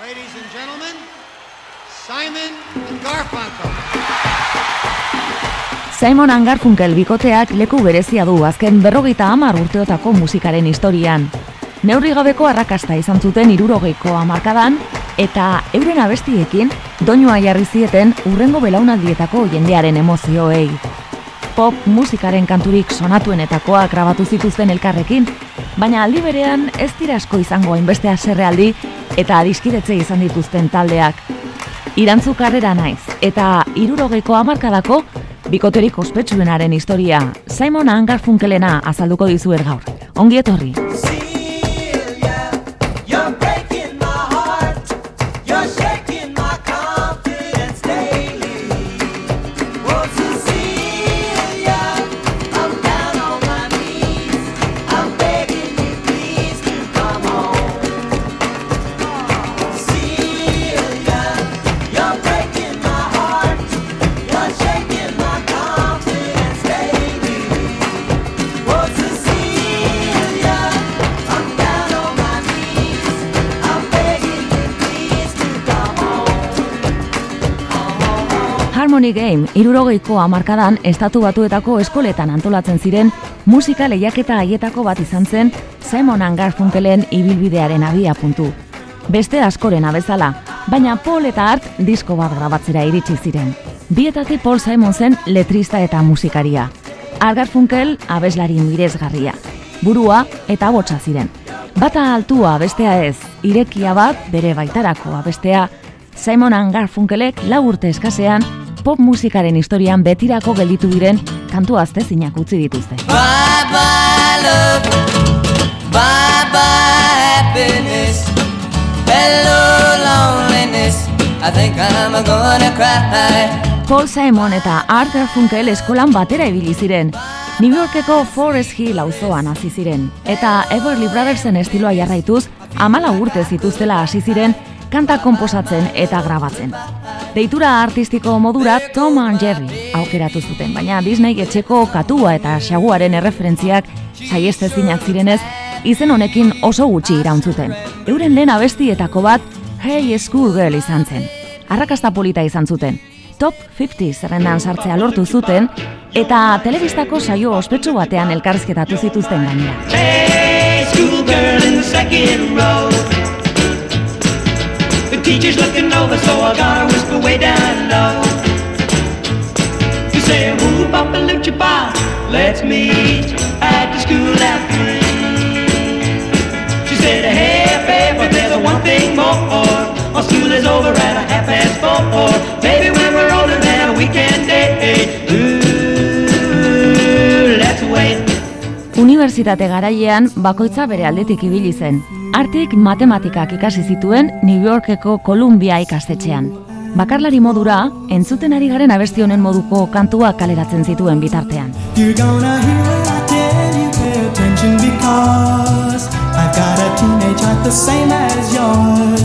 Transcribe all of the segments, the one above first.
Ladies and gentlemen, Simon Garfunkel. Simon Garfunkel bikoteak leku berezia du azken berrogeita hamar urteotako musikaren historian. Neurri gabeko arrakasta izan zuten irurogeiko hamarkadan eta euren abestiekin doinua jarri zieten urrengo belaunaldietako jendearen emozioei. Pop musikaren kanturik sonatuenetakoak grabatu zituzten elkarrekin, baina aldi berean ez dira asko izango hainbeste haserrealdi eta adiskidetze izan dituzten taldeak. Irantzu karrera naiz, eta irurogeiko hamarkadako bikoterik ospetsuenaren historia Simon Angarfunkelena azalduko dizuer gaur. Ongi etorri! Harmony Game, irurogeiko hamarkadan estatu batuetako eskoletan antolatzen ziren musika lehiaketa haietako bat izan zen Simon Garfunkelen ibilbidearen abia puntu. Beste askoren abezala, baina Paul eta Art disko bat grabatzera iritsi ziren. Bietatik Paul Simon zen letrista eta musikaria. Art Garfunkel abeslari miresgarria. Burua eta botsa ziren. Bata altua bestea ez, irekia bat bere baitarako abestea, Simon Garfunkelek lau urte eskasean pop musikaren historian betirako gelditu diren kantu aztezinak utzi dituzte. Bye bye love, bye bye happiness, hello loneliness. I think I'm gonna cry. Paul Simon eta Art Garfunkel eskolan batera ibili ziren. New Yorkeko Forest Hill auzoan hasi ziren eta Everly Brothersen estiloa jarraituz amala urte zituztela hasi ziren kanta konposatzen eta grabatzen. Deitura artistiko modura Tom and Jerry aukeratu zuten, baina Disney etxeko katua eta xaguaren erreferentziak saiestezinak zirenez, izen honekin oso gutxi irauntzuten. Euren lehen abestietako bat Hey Schoolgirl izan zen. Arrakasta polita izan zuten. Top 50 zerrendan sartzea lortu zuten eta telebistako saio ospetsu batean elkarrizketatu zituzten gainera. Hey, schoolgirl in the second row. Teacher's looking over, so I gotta whisper way down low. You say, who bop bop, let's meet at the school after. She said, hey, babe, but there's one thing more. Our school is over at a half past four. Maybe when we're older, then we date. Ooh, let's wait. Unibertsitate garailean bakoitza bere aldetik ibili zen. Artik matematikak ikasi zituen New Yorkeko Columbia ikastetxean. Bakarlari modura, entzuten ari garen abesti honen moduko kantuak kaleratzen zituen bitartean. I've got a teenage heart the same as yours.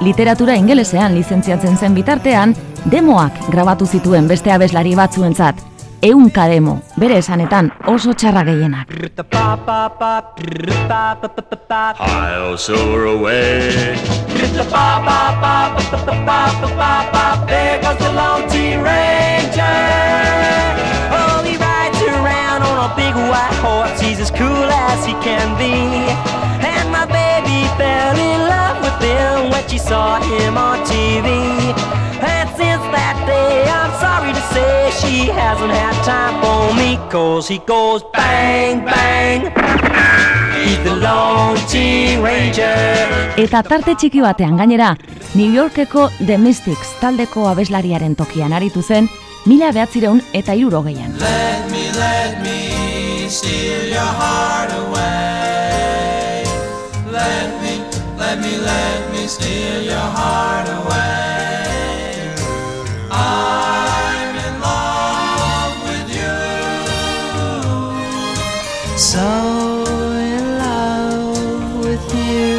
Literatura ingelesean lizentziatzen zen bitartean, demoak grabatu zituen beste abeslari batzuentzat. Ehunka demo, bere esanetan oso txarra gehienak. I'll soar away. There goes the Lone Ranger. Big white horse. He's as cool as he can be. And my baby fell in love with him when she saw him on TV. And since that day, I'm sorry to say she hasn't had time for me. Cause he goes bang, bang. He's the Lone Tree Ranger. Eta tarte txiki batean gainera, New Yorkeko The Mystics taldeko abeslariaren tokian aritu zen, mila behatzireun eta irurogeian. Let me, let me steal your heart away. Let me, let me, let me steal your heart away. I'm in love with you. So in love with you.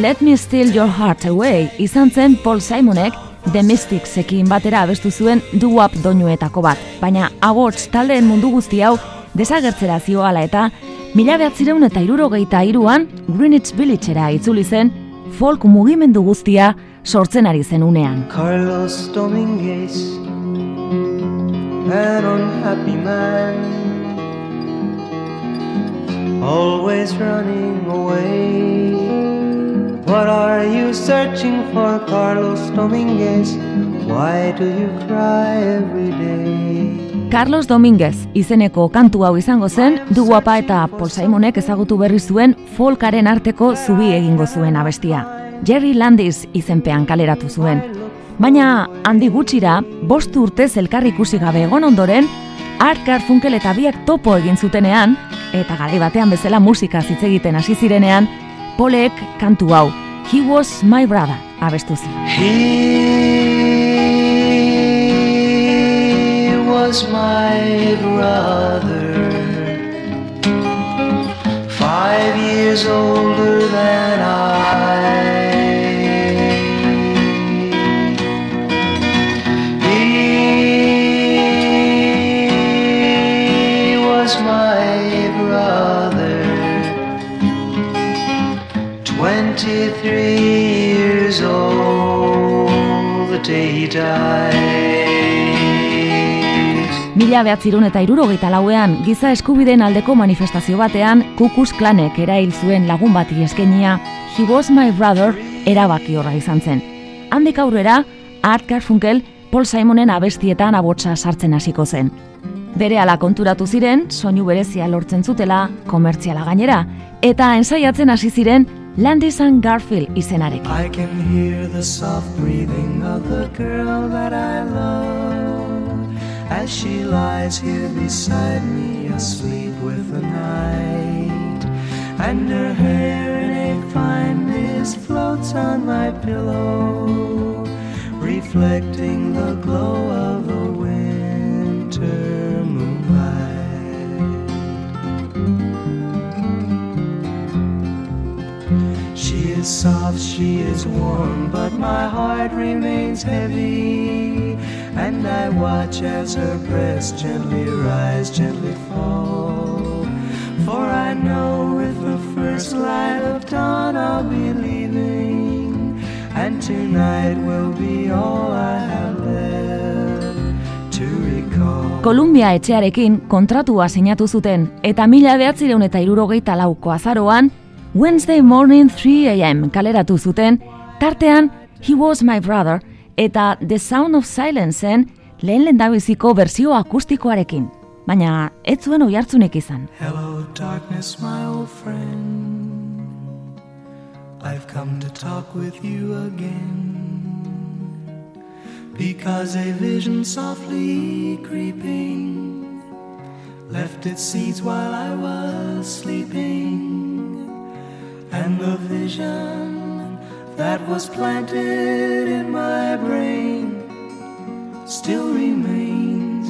Let me steal your heart away izan zen Paul Simonek The Mysticsekin batera abestu zuen doo-wop doinuetako bat, baina abortz taldeen mundu guzti hau desagertzera zioala eta mila behatzireun eta irurogeita iruan Greenwich Villagera itzuli zen folk mugimendu guztia sortzen ari zen unean. Carlos Dominguez, an unhappy man, always running away. What are you searching for, Carlos Dominguez? Why do you cry every day? Carlos Dominguez izeneko kantu hau izango zen, du guapa eta Paul Simonek ezagutu berri zuen folkaren arteko zubi egingo zuen abestia. Jerry Landis izenpean kaleratu zuen. Baina handi gutxira, bost urtez elkarri ikusi gabe egon ondoren, Art Garfunkel eta biak topo egin zutenean, eta gari batean bezala musika hitz egiten hasi zirenean, Polek kantu hau, He Was My Brother, abestu zuen. He was my brother, five years older than I. Mila behatzirun eta irurogeita lauean, giza eskubideen aldeko manifestazio batean, kukus klanek erail zuen lagun bati eskenia, He Was My Brother erabaki horra izan zen. Handik aurrera, Art Garfunkel, Paul Simonen abestietan abotsa sartzen hasiko zen. Bere ala konturatu ziren, soinu berezia lortzen zutela, komertziala gainera, eta ensaiatzen hasi ziren Landis and Garfield izenarekin. I can hear the soft breathing of the girl that I love as she lies here beside me, asleep with the night. And her hair in a fine mist floats on my pillow, reflecting the glow of the is soft, she is warm, but my heart remains heavy. And I watch as her breast gently rise, gently fall. For I know with the first light of dawn I'll be leaving. And tonight will be all I have left to recall. Kolumbia etxearekin kontratua sinatu zuten eta mila behatzireun eta irurogeita lauko azaroan, Wednesday Morning 3 AM kaleratu zuten, tartean He Was My Brother eta The Sound of Silenceen lehen lendabiziko berzio akustikoarekin. Baina ez zuen oi hartzunek izan. Hello, darkness, my old friend. I've come to talk with you again. Because a vision softly creeping left its seeds while I was sleeping. And the vision that was planted in my brain still remains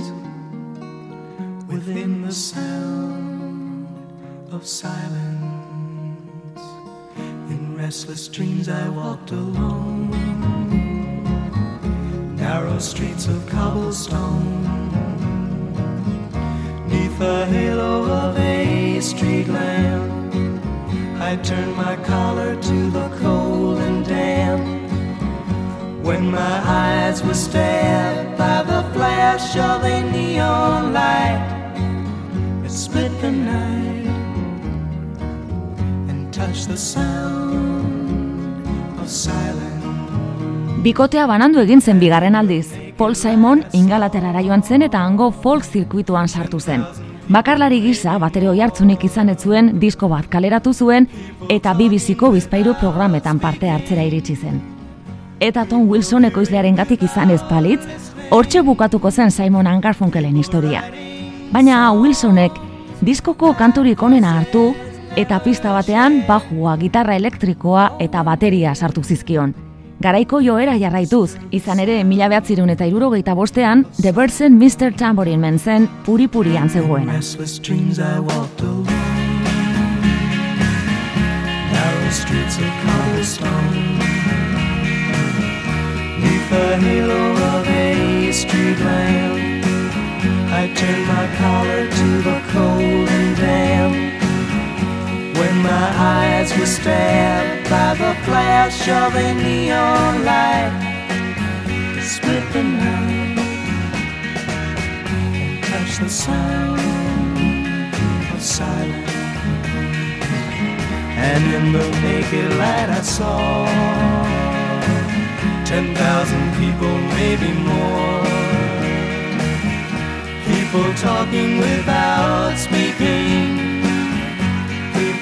within the sound of silence. In restless dreams, I walked alone, narrow streets of cobblestone, neath the halo of a street lamp. I turned my collar to the cold and damp. When my eyes were stabbed by the flash of a neon light, it split the night and touched the sound of silence. Bikotea banandu egin zen bigarren aldiz. Paul Simon ingalaterara joan zen eta hango folk zirkuituan sartu zen. Bakarlari gisa batere hartzunik izan ez zuen disko bat kaleratu zuen eta BBC-ko bizpairu programetan parte hartzera iritsi zen. Eta Tom Wilson ekoizlearen gatik izan ez palitz, hortxe bukatuko zen Simon Garfunkelen historia. Baina Wilsonek diskoko kanturik onena hartu eta pista batean bajua, gitarra elektrikoa eta bateria sartu zizkion. Garaiko joera jarraituz, izan ere mila behatzirun eta irurogeita bostean, The Birds-en Mr. Tambourine Man zen puri-purian zegoena. Streets of cobblestone. Neath the halo of a street lamp, I turned my collar to the cold were stabbed by the flash of a neon light, it split the night and touched the sound of silence. And in the naked light I saw ten thousand people, maybe more. People talking without speaking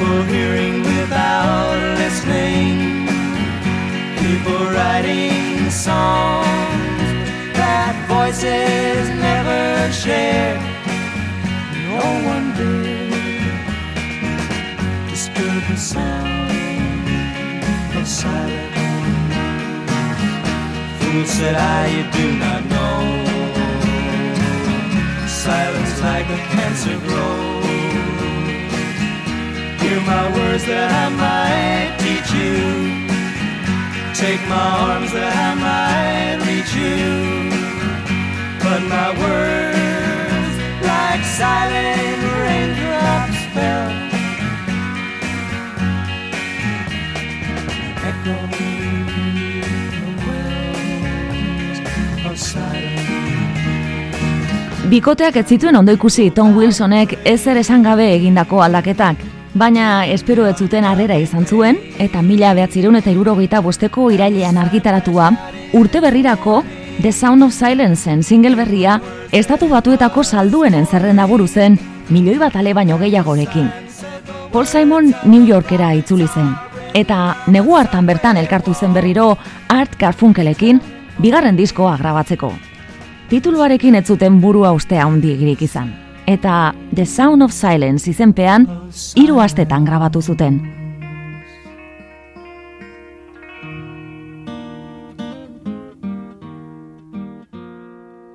People hearing without listening. People writing songs that voices never share. No one did disturb the sound of silence. Fool said I, you do not know. Silence like a cancer grows hear my words that I might teach you. Take my arms that I might reach you. But my words, like silent raindrops, fell. Echoing the wells of silence. Bikoteak ez zituen ondo ikusi Tom Wilsonek ezer esan gabe egindako aldaketak, baina espero ez zuten harrera izan zuen, eta mila behatzireun eta irurogeita bosteko irailean argitaratua, urte berrirako The Sound of Silenceen single berria, estatu batuetako salduenen zerrenda zen, milioi bat ale baino gehiagorekin. Paul Simon New Yorkera itzuli zen, eta negu hartan bertan elkartu zen berriro Art Garfunkelekin, bigarren diskoa grabatzeko. Tituluarekin ez zuten burua ustea handigirik izan. Eta The Sound of Silence izenpean hiru astetan grabatu zuten.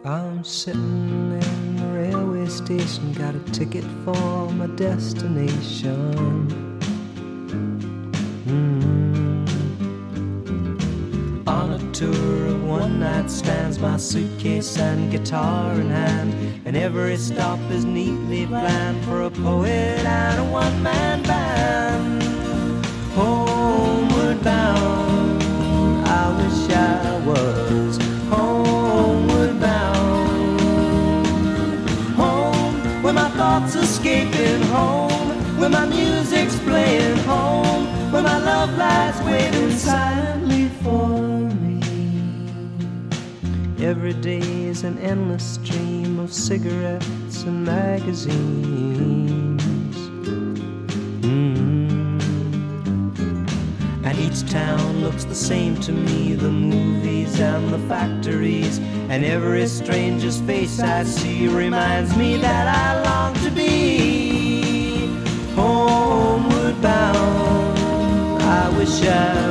I'm sitting in the railway station, got a ticket for my destination. Mm. On a tour of one night stands, my suitcase and guitar in hand, and every stop is neatly planned for a poet and a one man band. Homeward bound, I wish I was homeward bound. Home, where my thoughts escaping home, where my music's playing home, where my love lies waiting silently for. Every day is an endless stream of cigarettes and magazines. Mm. And each town looks the same to me the movies and the factories. And every stranger's face I see reminds me that I long to be homeward bound. I wish I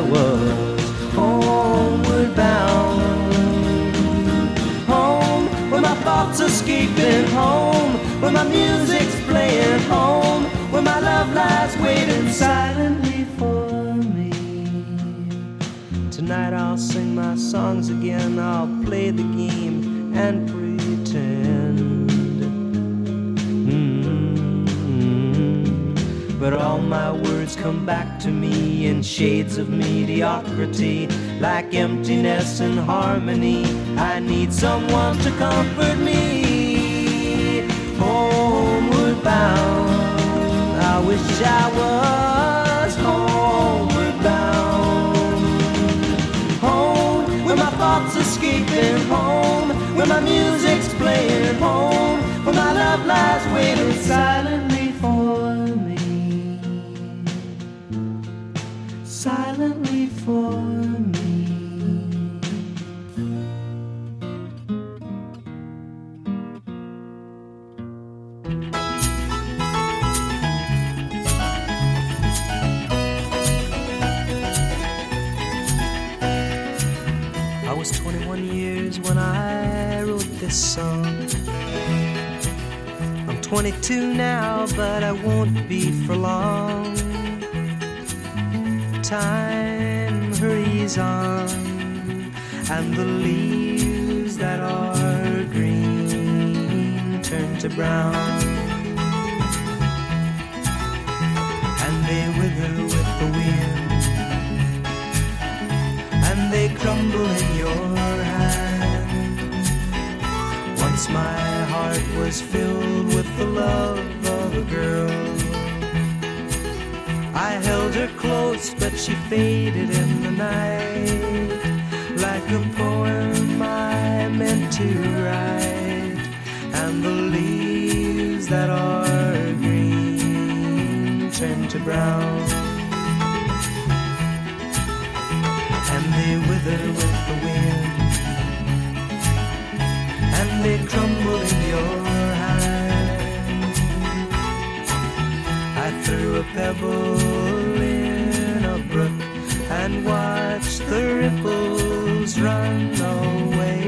silently for me. Tonight I'll sing my songs again, I'll play the game and pretend. Mm. But all my words come back to me in shades of mediocrity, like emptiness and harmony. I need someone to comfort me. Homeward bound, I wish I was homeward bound. Home, where my thoughts escaping home, where my music's playing home, where my love lies waiting silently 22 now, but I won't be for long. time hurries on, and the leaves that are green turn to brown, and they wither with the wind, and they crumble in your hand. Once my heart was filled with the love of a girl. I held her close, but she faded in the night like a poem I meant to write. And the leaves that are green turn to brown, and they wither with the wind, and they crumble in your. I threw a pebble in a brook and watched the ripples run away.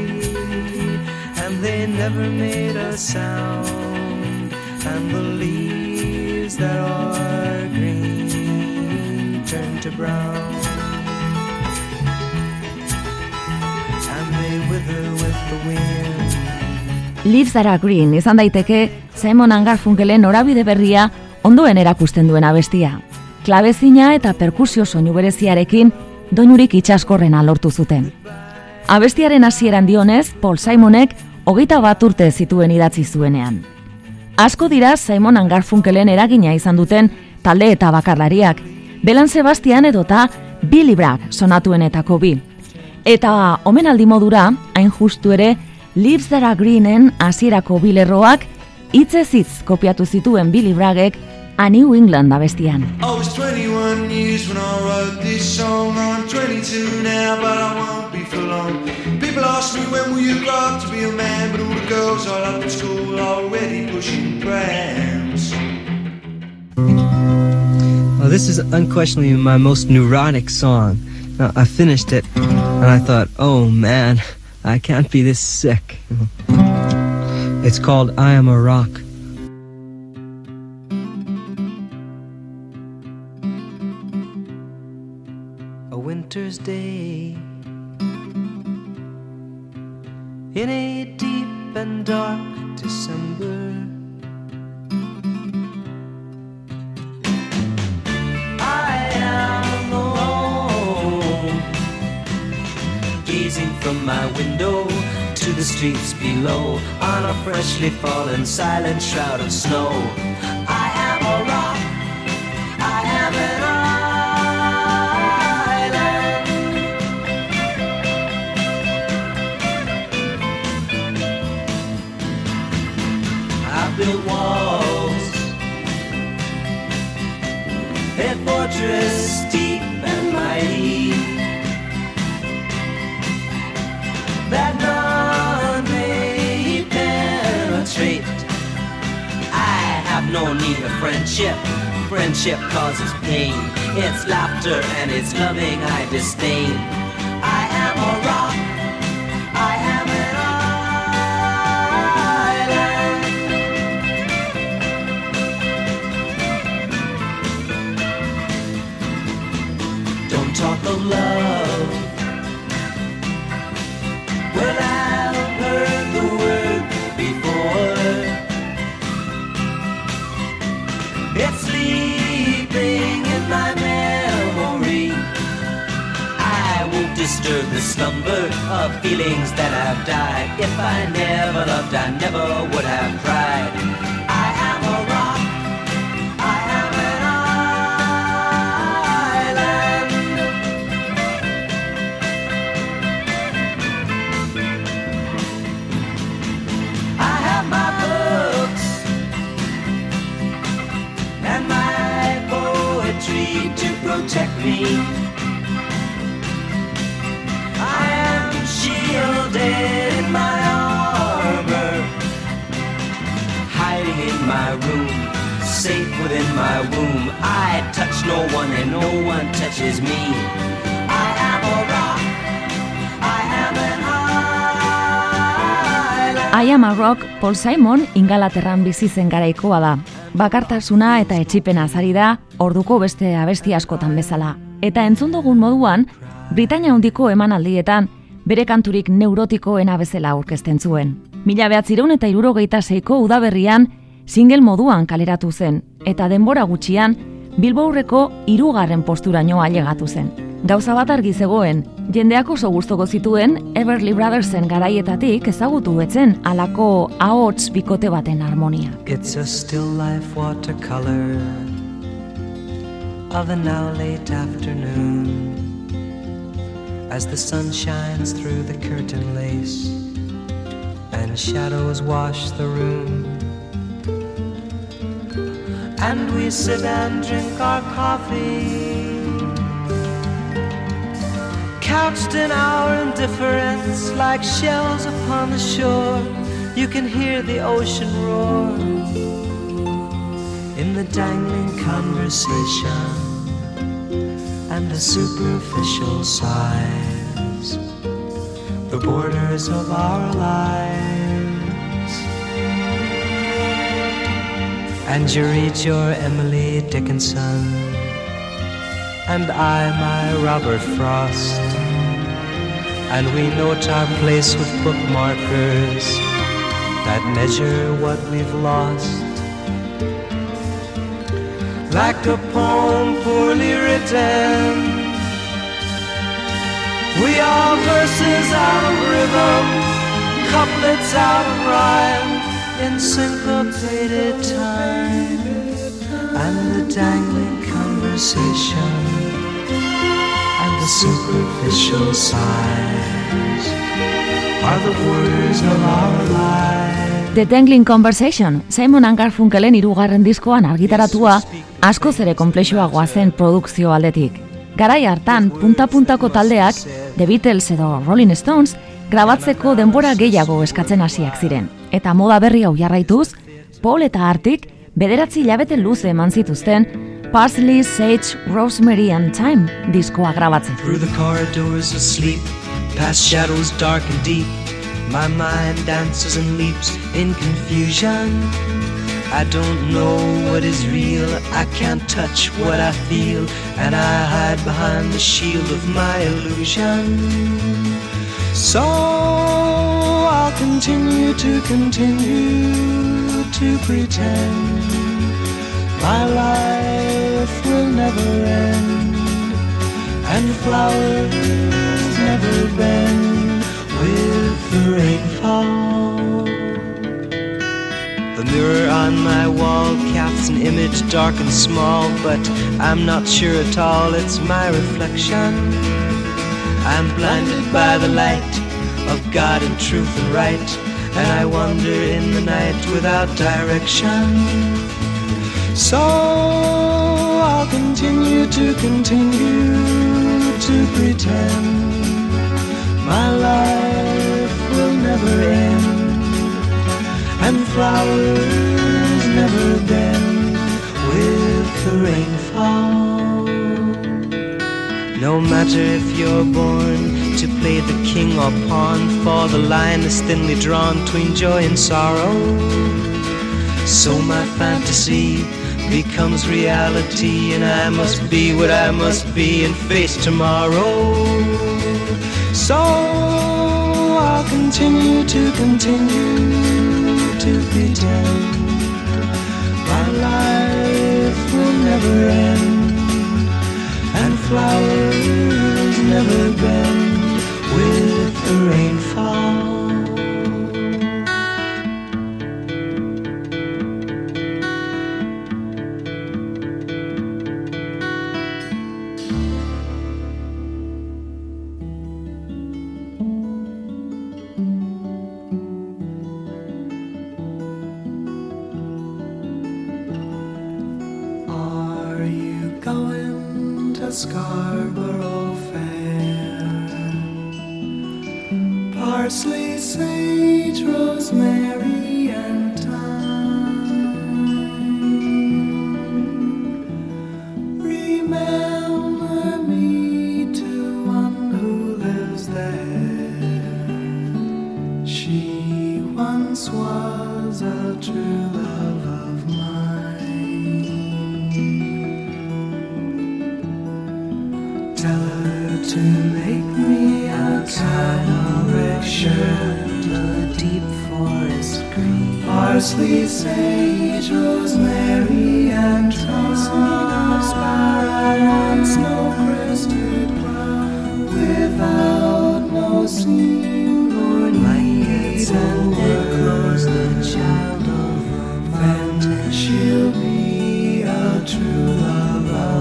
And they never made a sound, and the leaves that are green turn to brown. And they wither with the wind. Leaves Are Green izan daiteke Simon Garfunkelen norabide berria ondoen erakusten duen abestia. Klabezina eta perkusio soinu bereziarekin doinurik itxaskorrena lortu zuten. Abestiaren hasieran dionez, Paul Simonek hogeita bat urte zituen idatzi zuenean. Asko dira Simon Garfunkelen eragina izan duten talde eta bakarlariak, Belan Sebastian edota Billy Bragg sonatuenetako bi. Eta omenaldi modura, hain justu ere, Leaves That Are Greenen hasierako bilerroak hitzez hitz kopiatu zituen Billy Braggek A New England abestian. I was 21 years when I wrote this song. I'm 22 now, but I won't be for long. People ask me when will you grow up to be a man, but all the girls I loved at school are already pushing prams. Well, this is unquestionably my most neurotic song. Now, I finished it, and I thought, oh man, I can't be this sick. It's called I Am a Rock. a winter's day in a deep and dark December. From my window the streets below on a freshly fallen silent shroud of snow. I am a rock. I am an island. I built walls, a fortress no need of friendship. Friendship causes pain. It's laughter and it's loving I disdain. I am a rock. Paul Simon ingalaterran bizi zen garaikoa da. Bakartasuna eta etxipena zari da orduko beste abesti askotan bezala. Eta entzun dugun moduan, Britania handiko emanaldietan bere kanturik neurotikoena bezala aurkezten zuen. Mila behatzireun eta irurogeita zeiko udaberrian single moduan kaleratu zen, eta denbora gutxian Bilbourreko hirugarren posturaino ailegatu zen. Gauza bat argi zegoen, jendeak oso gustoko zituen Everly Brothersen garaietatik ezagutu betzen alako ahots bikote baten harmonia. It's a still life watercolor of a now late afternoon as the sun shines through the curtain lace and shadows wash the room. And we sit and drink our coffee, couched in our indifference like shells upon the shore. You can hear the ocean roar in the dangling conversation and the superficial sighs, the borders of our lives. And you read your Emily Dickinson, and I my Robert Frost, and we note our place with bookmarkers that measure what we've lost like a poem poorly written. We are verses out of rhythm, couplets out of rhyme, in syncopated time, and the dangling conversation, superficial sighs are the words of our lives. The Dangling Conversation, Simon and Garfunkelen irugarren diskoan argitaratua, askoz ere komplexuagoa zen produkzio aldetik. Garai hartan, punta-puntako taldeak, The Beatles edo Rolling Stones, grabatzeko denbora gehiago eskatzen hasiak ziren. Eta moda berri hau jarraituz, Paul eta Artik bederatzi hilabete luze eman zituzten Parsley, Sage, Rosemary and Thyme diskoa grabatzen. Through the corridors of sleep, past shadows dark and deep, my mind dances and leaps in confusion. I don't know what is real, I can't touch what I feel, and I hide behind the shield of my illusion. So I'll continue to continue to pretend my life will never end, and flowers never bend with the rainfall. The mirror on my wall casts an image dark and small, but I'm not sure at all it's my reflection. I'm blinded by the light of God and truth and right, and I wander in the night without direction. So I'll continue to continue to pretend my life will never end and flowers never bend with the rainfall. No matter if you're born to play the king or pawn, for the line is thinly drawn between joy and sorrow. So my fantasy becomes reality, and I must be what I must be and face tomorrow. So I'll continue to continue to pretend my life will never end, and flowers never bend with the rainfall.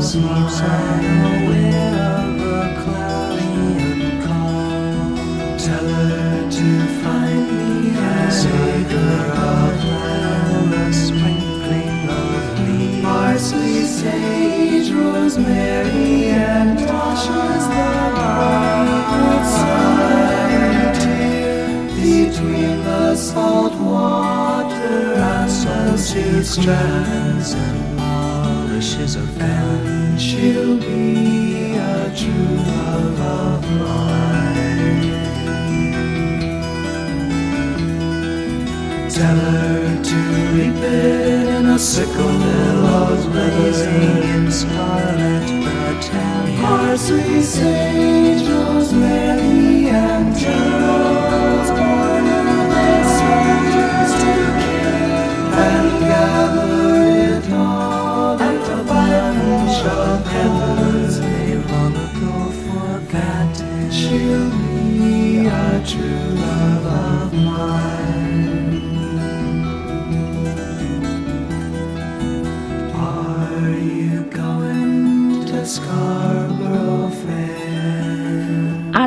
Sleeps unaware of a cloudy and calm. Tell her to find me say her of land, a sprinkling of leaves. Parsley, sage, rosemary, and Tasha's the side. Between salt water and the sea strands and polishes of fan, she'll be a true love of mine. Tell her to reap it in a sickle billows blazing in scarlet battalion. Parsley, sage, rosemary, and geraniums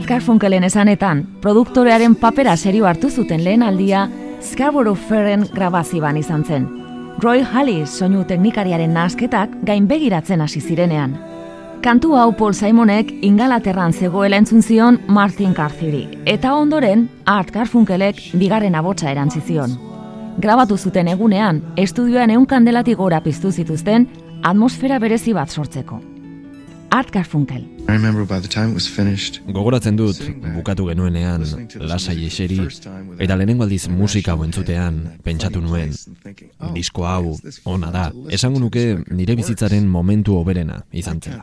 Fair? Art Garfunkelen esanetan, produktorearen papera serio hartu zuten lehen aldia Scarborough Fairen grabaziban izan zen. Roy Hallis soinu teknikariaren nahasketak gainbegiratzen hasi zirenean. Kantu hau Paul Simonek ingalaterran zegoela entzun zion Martin Carthyri, eta ondoren Art Garfunkelek bigarren abotsa erantzi zion. Grabatu zuten egunean, estudioan eun kandelatik gora piztu zituzten atmosfera berezi bat sortzeko. Art Garfunkel. I remember by the time it was finished, Gogoratzen dut, bukatu genuenean, lasai eseri, eta lehenengo aldiz musika entzutean, pentsatu nuen, disko hau, ona da, esango nuke nire bizitzaren momentu oberena izan zela.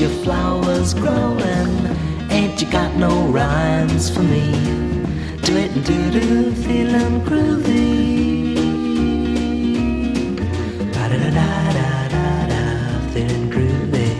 Your flowers growing. Ain't you got no rhymes for me? Do it and do do, feeling groovy. Da da da da da da, groovy.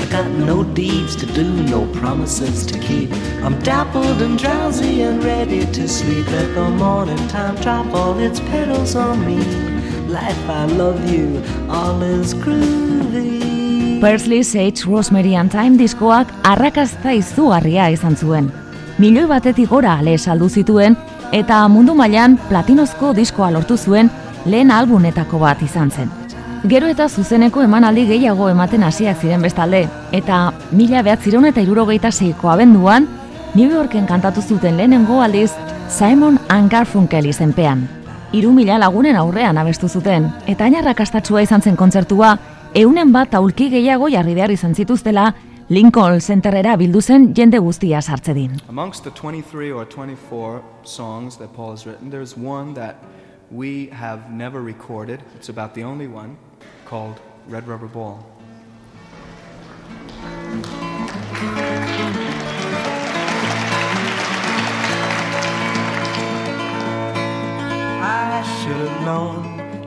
I got no deeds to do, no promises to keep. I'm dappled and drowsy and ready to sleep. Let the morning time drop all its petals on me. Life, I love you, all is groovy. Parsley, Sage, Rosemary and Thyme diskoak arrakazta izugarria izan zuen. Milioi batetik gora ale saldu zituen eta mundu mailan platinozko diskoa lortu zuen lehen albunetako bat izan zen. Gero eta zuzeneko emanaldi gehiago ematen hasiak ziren bestalde, eta mila behatzireun eta irurogeita seiko abenduan, New Yorken kantatu zuten lehenengo aldiz Simon and Garfunkel izenpean. Hiru mila lagunen aurrean abestu zuten, eta ainarrakastatsua izan zen kontzertua, eunen bat aulki gehiago jarri behar izan zituztela Lincoln Centerrera bildu zen jende guztia sartzedin. Amongst the 23 or 24 songs that Paul has written, there's one that we have never recorded. It's about the only one called Red Rubber Ball. I should have known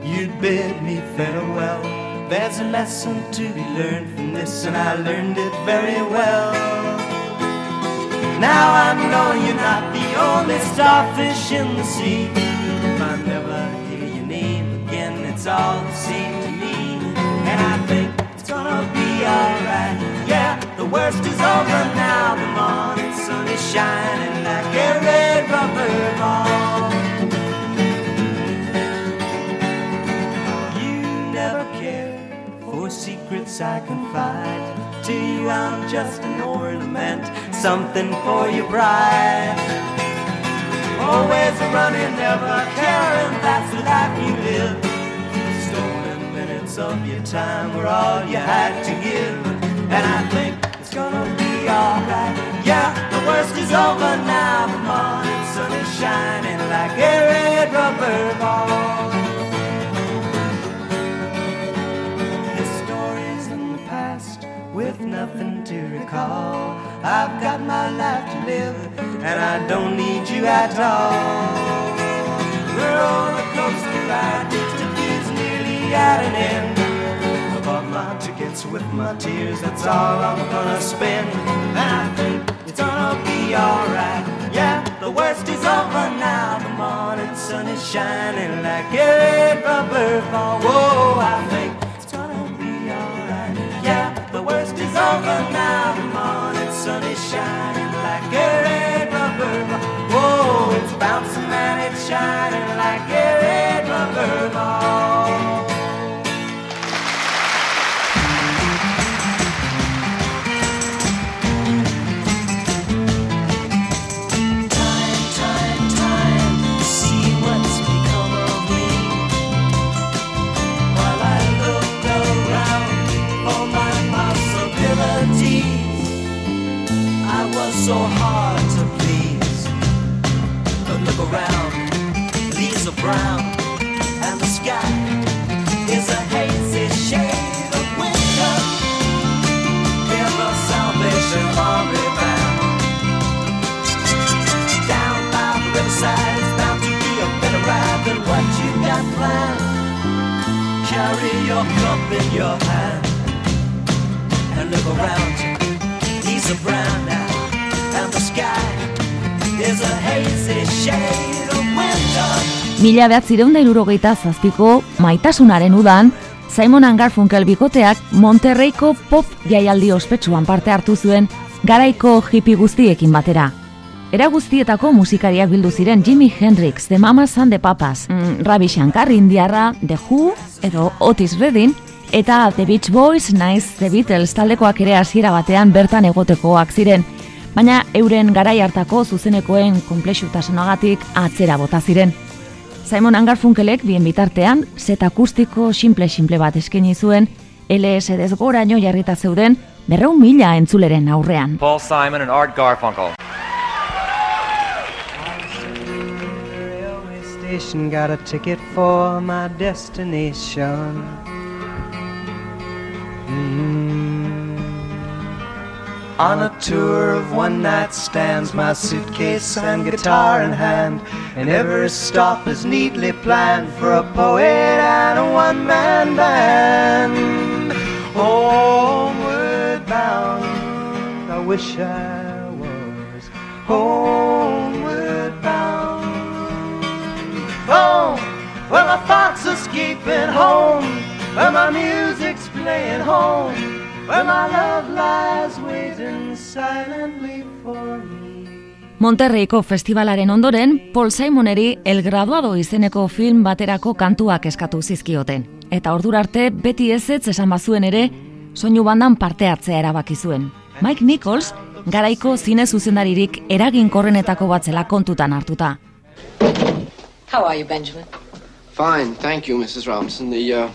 you'd bid me farewell. There's a lesson to be learned from this, and I learned it very well. Now I know you're not the only starfish in the sea. If I never hear your name again, it's all the same to me. And I think it's gonna be alright. Yeah, the worst is over now. The morning sun is shining like a red rubber ball. I confide to you. I'm just an ornament, something for your bride. Always running, never caring, that's the life you live. Stolen minutes of your time were all you had to give. And I think my life to live, and I don't need you at all. The roller coaster ride to nearly at an end. I bought my tickets with my tears, that's all I'm gonna spend. And I think it's gonna be alright. Yeah, the worst is over now. The morning sun is shining like a rubber ball. Whoa, I think it's gonna be alright. Yeah, the worst is over now. deixar Carry your cup in your hand and look around you. These are brown now, and the sky is a hazy shade of winter. Mila behatzireun da irurogeita zazpiko maitasunaren udan, Simon Garfunkel bikoteak Monterreiko pop jaialdi ospetsuan parte hartu zuen garaiko hippie guztiekin batera. Era guztietako musikariak bildu ziren Jimi Hendrix, The Mamas and the Papas, mm, Ravi Shankar Indiarra, The Who, edo Otis Redding, eta The Beach Boys, Nice, The Beatles taldekoak ere hasiera batean bertan egotekoak ziren, baina euren garai hartako zuzenekoen konplexutasunagatik atzera bota ziren. Simon Garfunkelek bien bitartean, set akustiko simple-simple bat eskaini zuen, LSD goraino jarrita zeuden berreun mila entzuleren aurrean. Paul Simon and Art Garfunkel. Got a ticket for my destination. Mm. On a tour of one night stands, my suitcase and guitar in hand, and every stop is neatly planned for a poet and a one man band. Homeward bound, I wish I was homeward Home, where my thoughts escaping home, where my music's playing home, where my love lies waiting silently for me. Monterreiko festivalaren ondoren, Paul Simoneri El Graduado izeneko film baterako kantuak eskatu zizkioten. Eta ordura arte beti ezetz esan bazuen ere, soinu bandan parte hartzea erabaki zuen. Mike Nichols, garaiko zine zuzendaririk eraginkorrenetako batzela kontutan hartuta. How are you, Benjamin? Fine, thank you, Mrs. Robinson. The uh,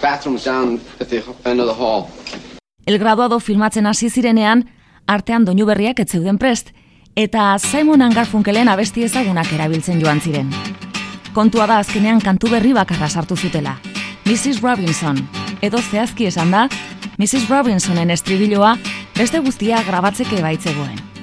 bathroom's down at the end of the hall. El Graduado filmatzen hasi zirenean, artean doinu berriak ez zeuden prest, eta Simon and Garfunkelen abesti ezagunak erabiltzen joan ziren. Kontua da azkenean kantu berri bakarra sartu zutela. Mrs. Robinson, edo zehazki esan da, Mrs. Robinsonen estribiloa beste guztia grabatzeke baitzegoen.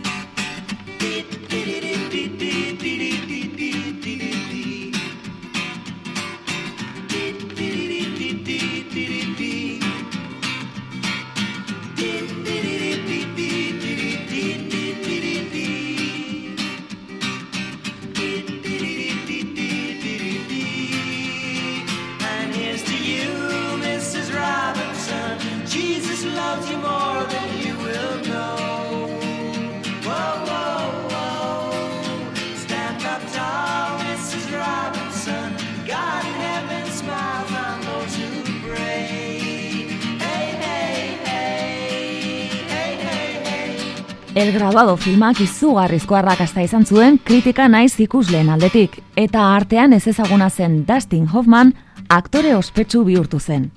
El Graduado filmak izugarrizko arrakasta izan zuen kritika naiz ikusleen aldetik, eta artean ez ezaguna zen Dustin Hoffman aktore ospetsu bihurtu zen.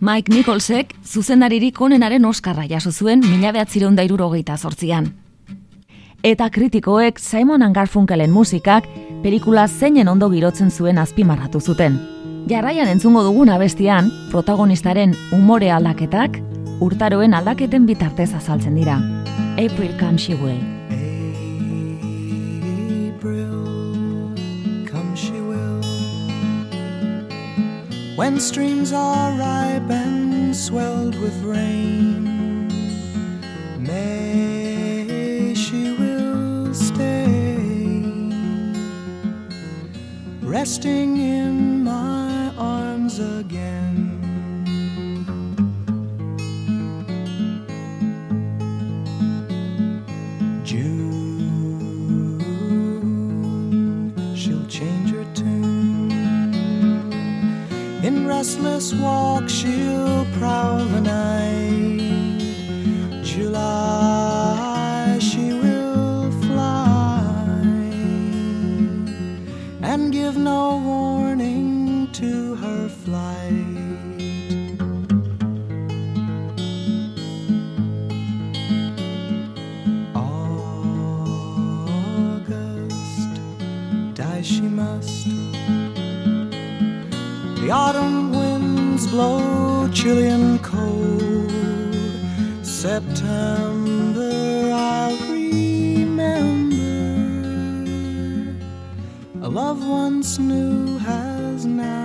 Mike Nicholsek zuzendaririk onenaren oskarra jaso zuen mila behatzireun dairurogeita zortzian. Eta kritikoek Simon Garfunkelen musikak pelikula zeinen ondo girotzen zuen azpimarratu zuten. Jarraian entzungo duguna bestian, protagonistaren umore aldaketak, urtaroen aldaketen bitartez azaltzen dira. April come she will. come she will. When streams are ripe and swelled with rain, May she will stay, resting in my arms again. Restless walk, she'll night. July, she will fly and give no warning chilly and cold. September, I'll remember. A love once new has now.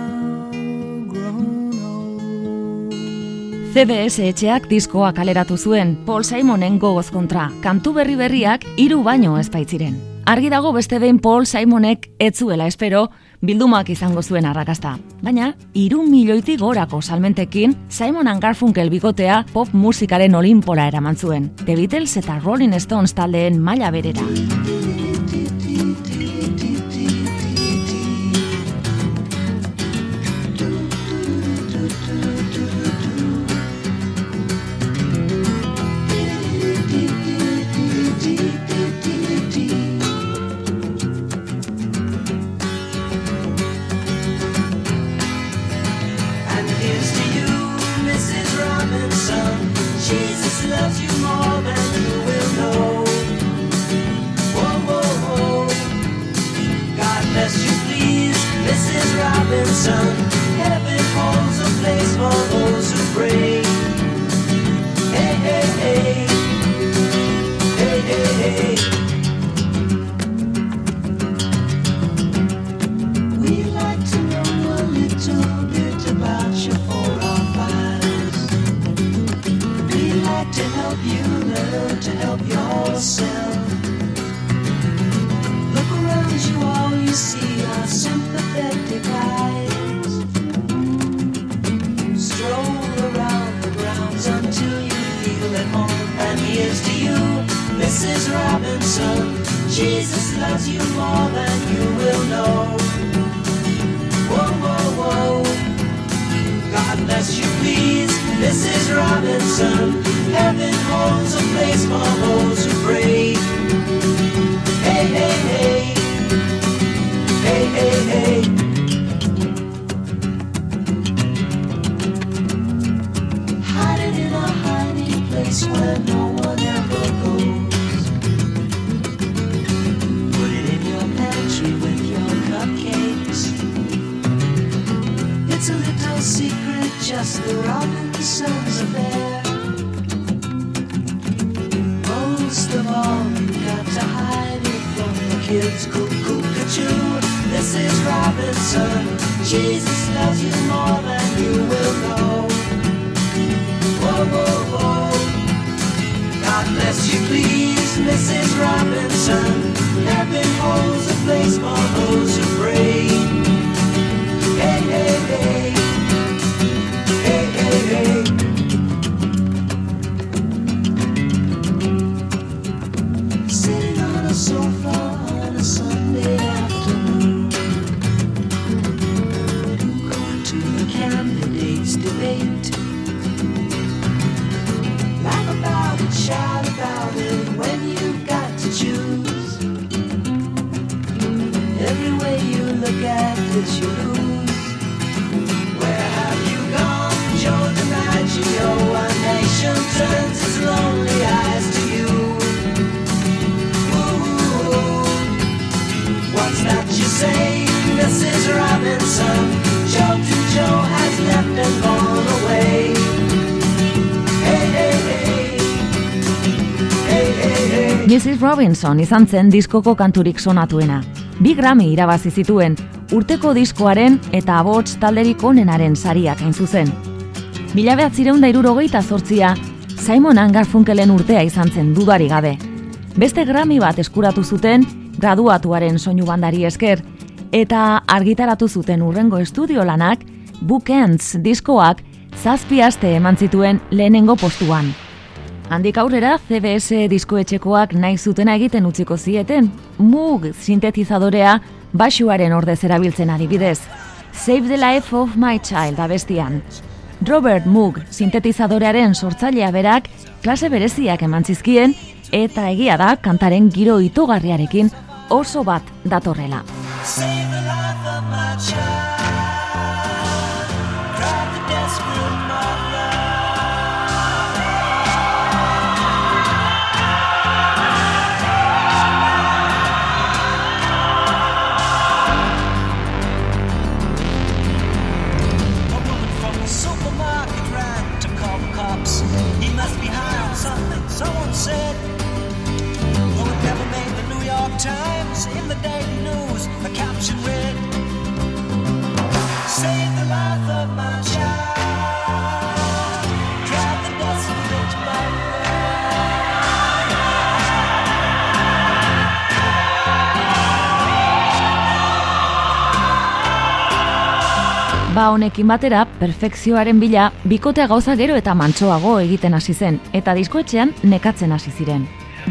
CBS etxeak diskoa kaleratu zuen Paul Simonen gogoz kontra, kantu berri berriak hiru baino ez baitziren. Argi dago beste behin Paul Simonek ez zuela espero bildumak izango zuen arrakasta. Baina, hiru milioitik gorako salmentekin Simon Garfunkel bikotea pop musikaren olimpora eraman zuen. The Beatles eta Rolling Stones taldeen maila berera. Mrs. Robinson izan zen diskoko kanturik sonatuena. Bi Grammy irabazi zituen, urteko diskoaren eta abots talderik onenaren sariak hain zuzen. Mila behatzireun da irurogeita zortzia, Simon Garfunkelen urtea izan zen dudari gabe. Beste Grammy bat eskuratu zuten, graduatuaren soinu bandari esker, eta argitaratu zuten urrengo estudio lanak, Bookends diskoak zazpi aste eman zituen lehenengo postuan. Handik aurrera, CBS diskoetxekoak nahi zutena egiten utziko zieten, Moog sintetizadorea basuaren ordez erabiltzen adibidez. Save the life of my child abestian. Robert Moog sintetizadorearen sortzailea berak klase bereziak eman zizkien eta egia da kantaren giro itogarriarekin oso bat datorrela. Save the life of my child. Ba honekin batera, perfekzioaren bila, bikotea gauza gero eta mantsoago egiten hasi zen, eta diskoetxean nekatzen hasi ziren.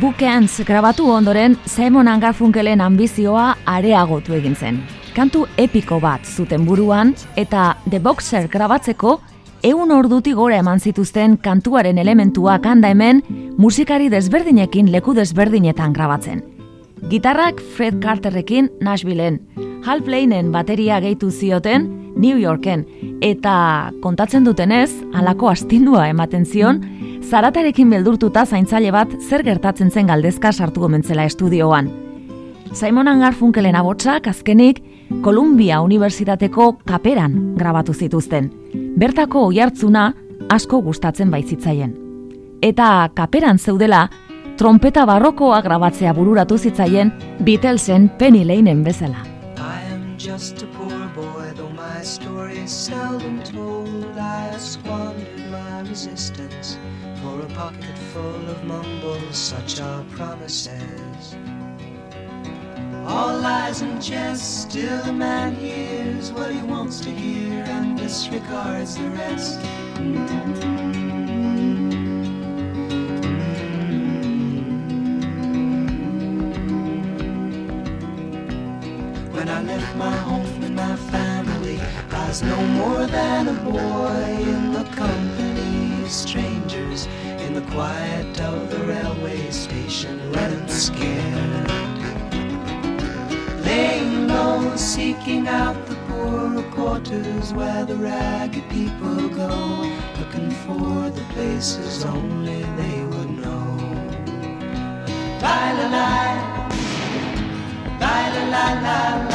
Bookends grabatu ondoren, Simon Garfunkelen ambizioa areagotu egin zen. Kantu epiko bat zuten buruan, eta The Boxer grabatzeko, eun orduti gora eman zituzten kantuaren elementuak handa hemen, musikari desberdinekin leku desberdinetan grabatzen. Gitarrak Fred Carterrekin Nashvilleen, Hal Plainen bateria gehitu zioten New Yorken, eta kontatzen dutenez, halako astindua ematen zion, zaratarekin beldurtuta zaintzaile bat zer gertatzen zen galdezka sartu gomentzela estudioan. Simon Garfunkelen abotsak azkenik Columbia Unibertsitateko kaperan grabatu zituzten. Bertako oihartzuna asko gustatzen baitzitzaien. Eta kaperan zeudela, trompeta barrokoa grabatzea bururatu zitzaien Beatlesen Penny Laneen bezala. I am just a story is seldom told. I have squandered my resistance for a pocket full of mumbles, such are promises. All lies and jest, still a man hears what he wants to hear and disregards the rest. When I left my home and my family, was no more than a boy in the company of strangers in the quiet of the railway station, running scared. Laying low, seeking out the poorer quarters where the ragged people go, looking for the places only they would know. La. La la la la la la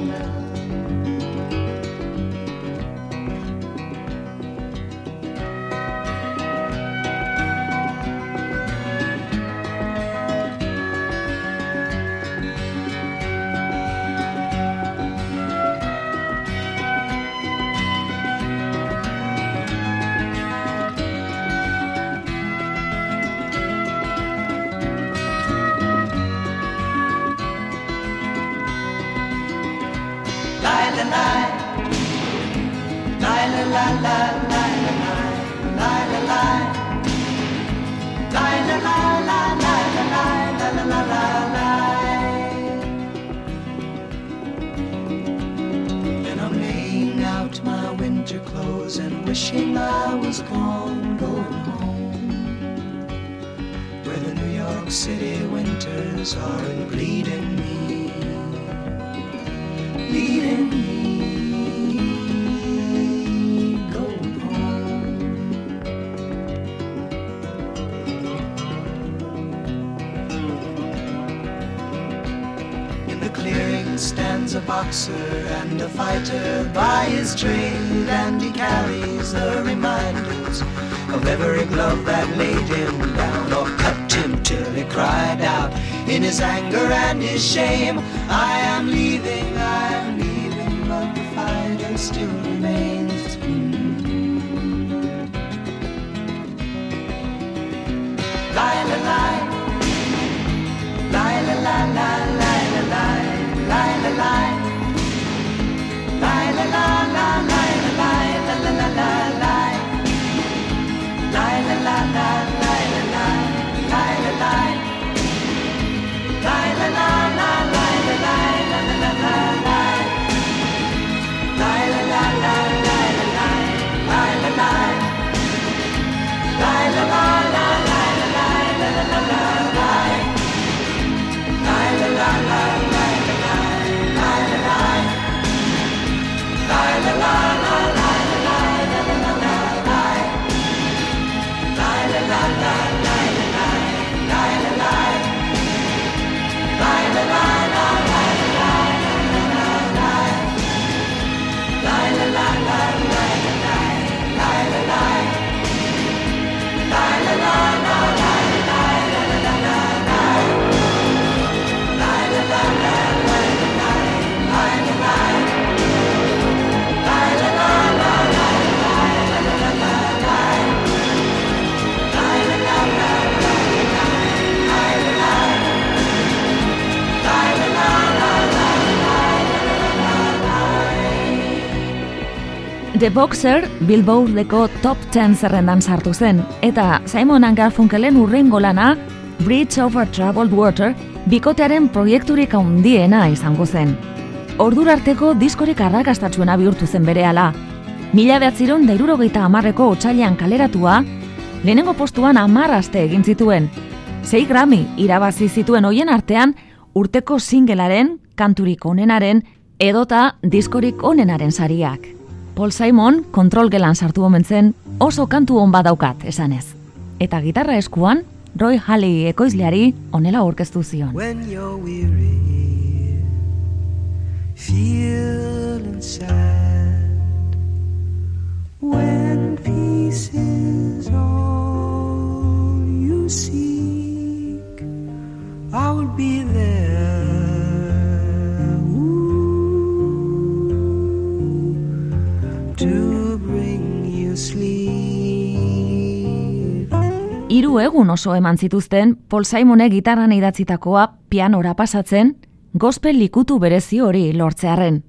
Stands a boxer and a fighter. By his trade, and he carries the reminders of every glove that laid him down or cut him till he cried out in his anger and his shame. I am leaving, I am leaving, but the fighter still remains. Lie, la, lie. Lie, la, la, la, la, The Boxer Billboardeko top 10 zerrendan sartu zen, eta Simon Garfunkelen urrengo lana Bridge over Troubled Water bikotearen proiekturik handiena izango zen. Ordura arteko diskorik arrakastatsuena bihurtu zen berehala. Mila behatziron da irurogeita amarreko otxailean kaleratua, lehenengo postuan amar aste egin zituen. Sei Grammy irabazi zituen hoien artean urteko singelaren, kanturik onenaren, edota diskorik onenaren sariak. Paul Simon kontrol gelan sartu omentzen oso kantu hon badaukat esanez. Eta gitarra eskuan, Roy Halley ekoizleari onela aurkeztu zion. When you're weary, feeling sad, when peace is all you seek, I will be there. Hiru egun oso eman zituzten Paul Simonek gitarran idatzitakoa pianora pasatzen, gospel likutu berezi hori lortzearren.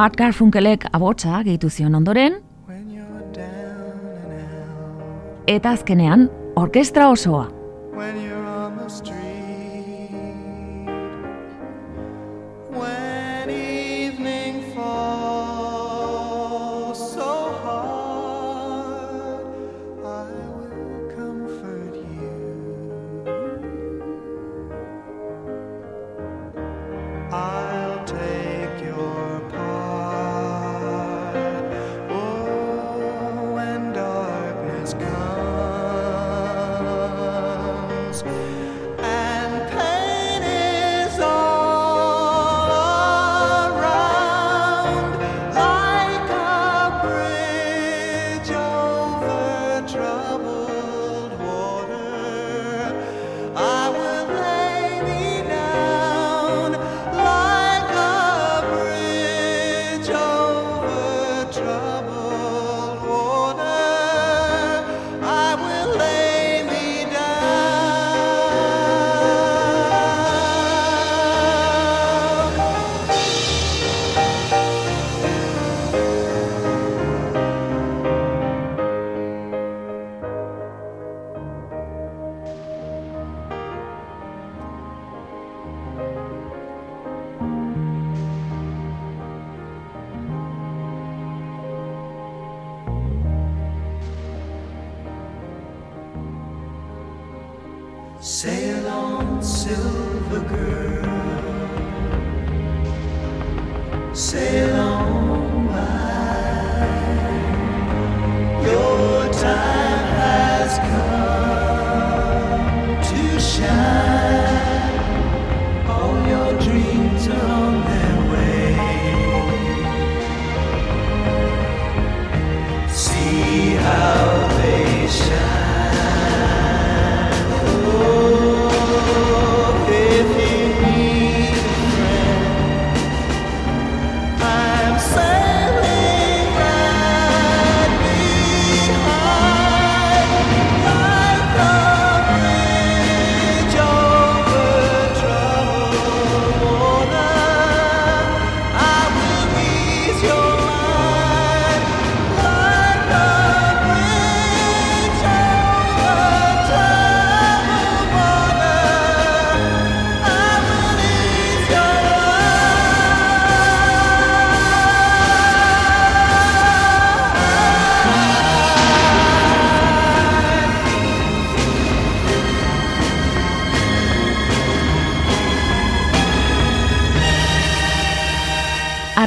Art Garfunkelek abotsa gehitu zion ondoren, eta azkenean orkestra osoa. Silver girl.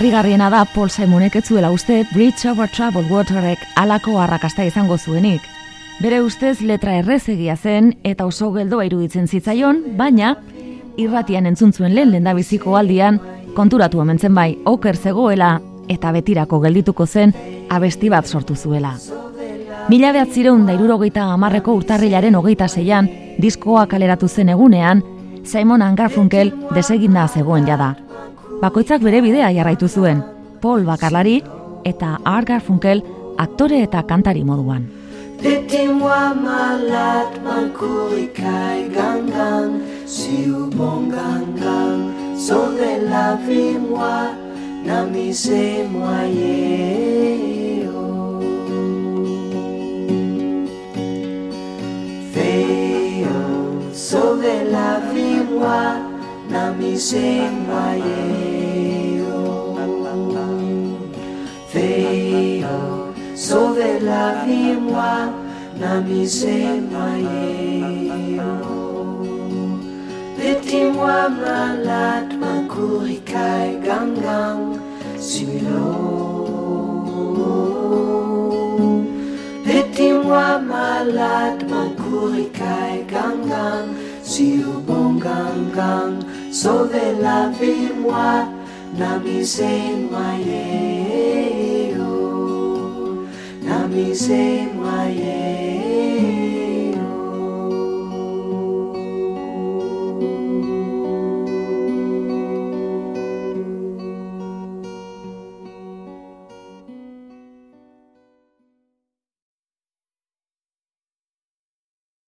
Arrigarriena da Paul Simonek ez zuela uste Bridge over Troubled Waterrek alako arrakasta izango zuenik. Bere ustez letra errezegia zen eta oso geldoa iruditzen zitzaion, baina irratian entzun zuen lehen lendabiziko aldian konturatu omentzen bai oker zegoela eta betirako geldituko zen abesti bat sortu zuela. Mila behatzireun da irurogeita amarreko urtarrilaren hogeita zeian, diskoa kaleratu zen egunean, Simon Garfunkel deseginda zegoen jada. Bakoitzak bere bidea jarraitu zuen, Paul bakarlari eta Art Garfunkel aktore eta kantari moduan. Laissez-moi malade, man kurikai gang gang, si ou bon gang gang, sauvez la vie moi, n'amusez moi Feo, sauvez la vie namising maeo Feo sove la vimwa namising maeo Letimwa gangan, makurikai gangang silo Letimwa malat makurikai gangang Silo bongang gang, gangan sobre la vimwa me, misenwa yeyo na misenwa yeyo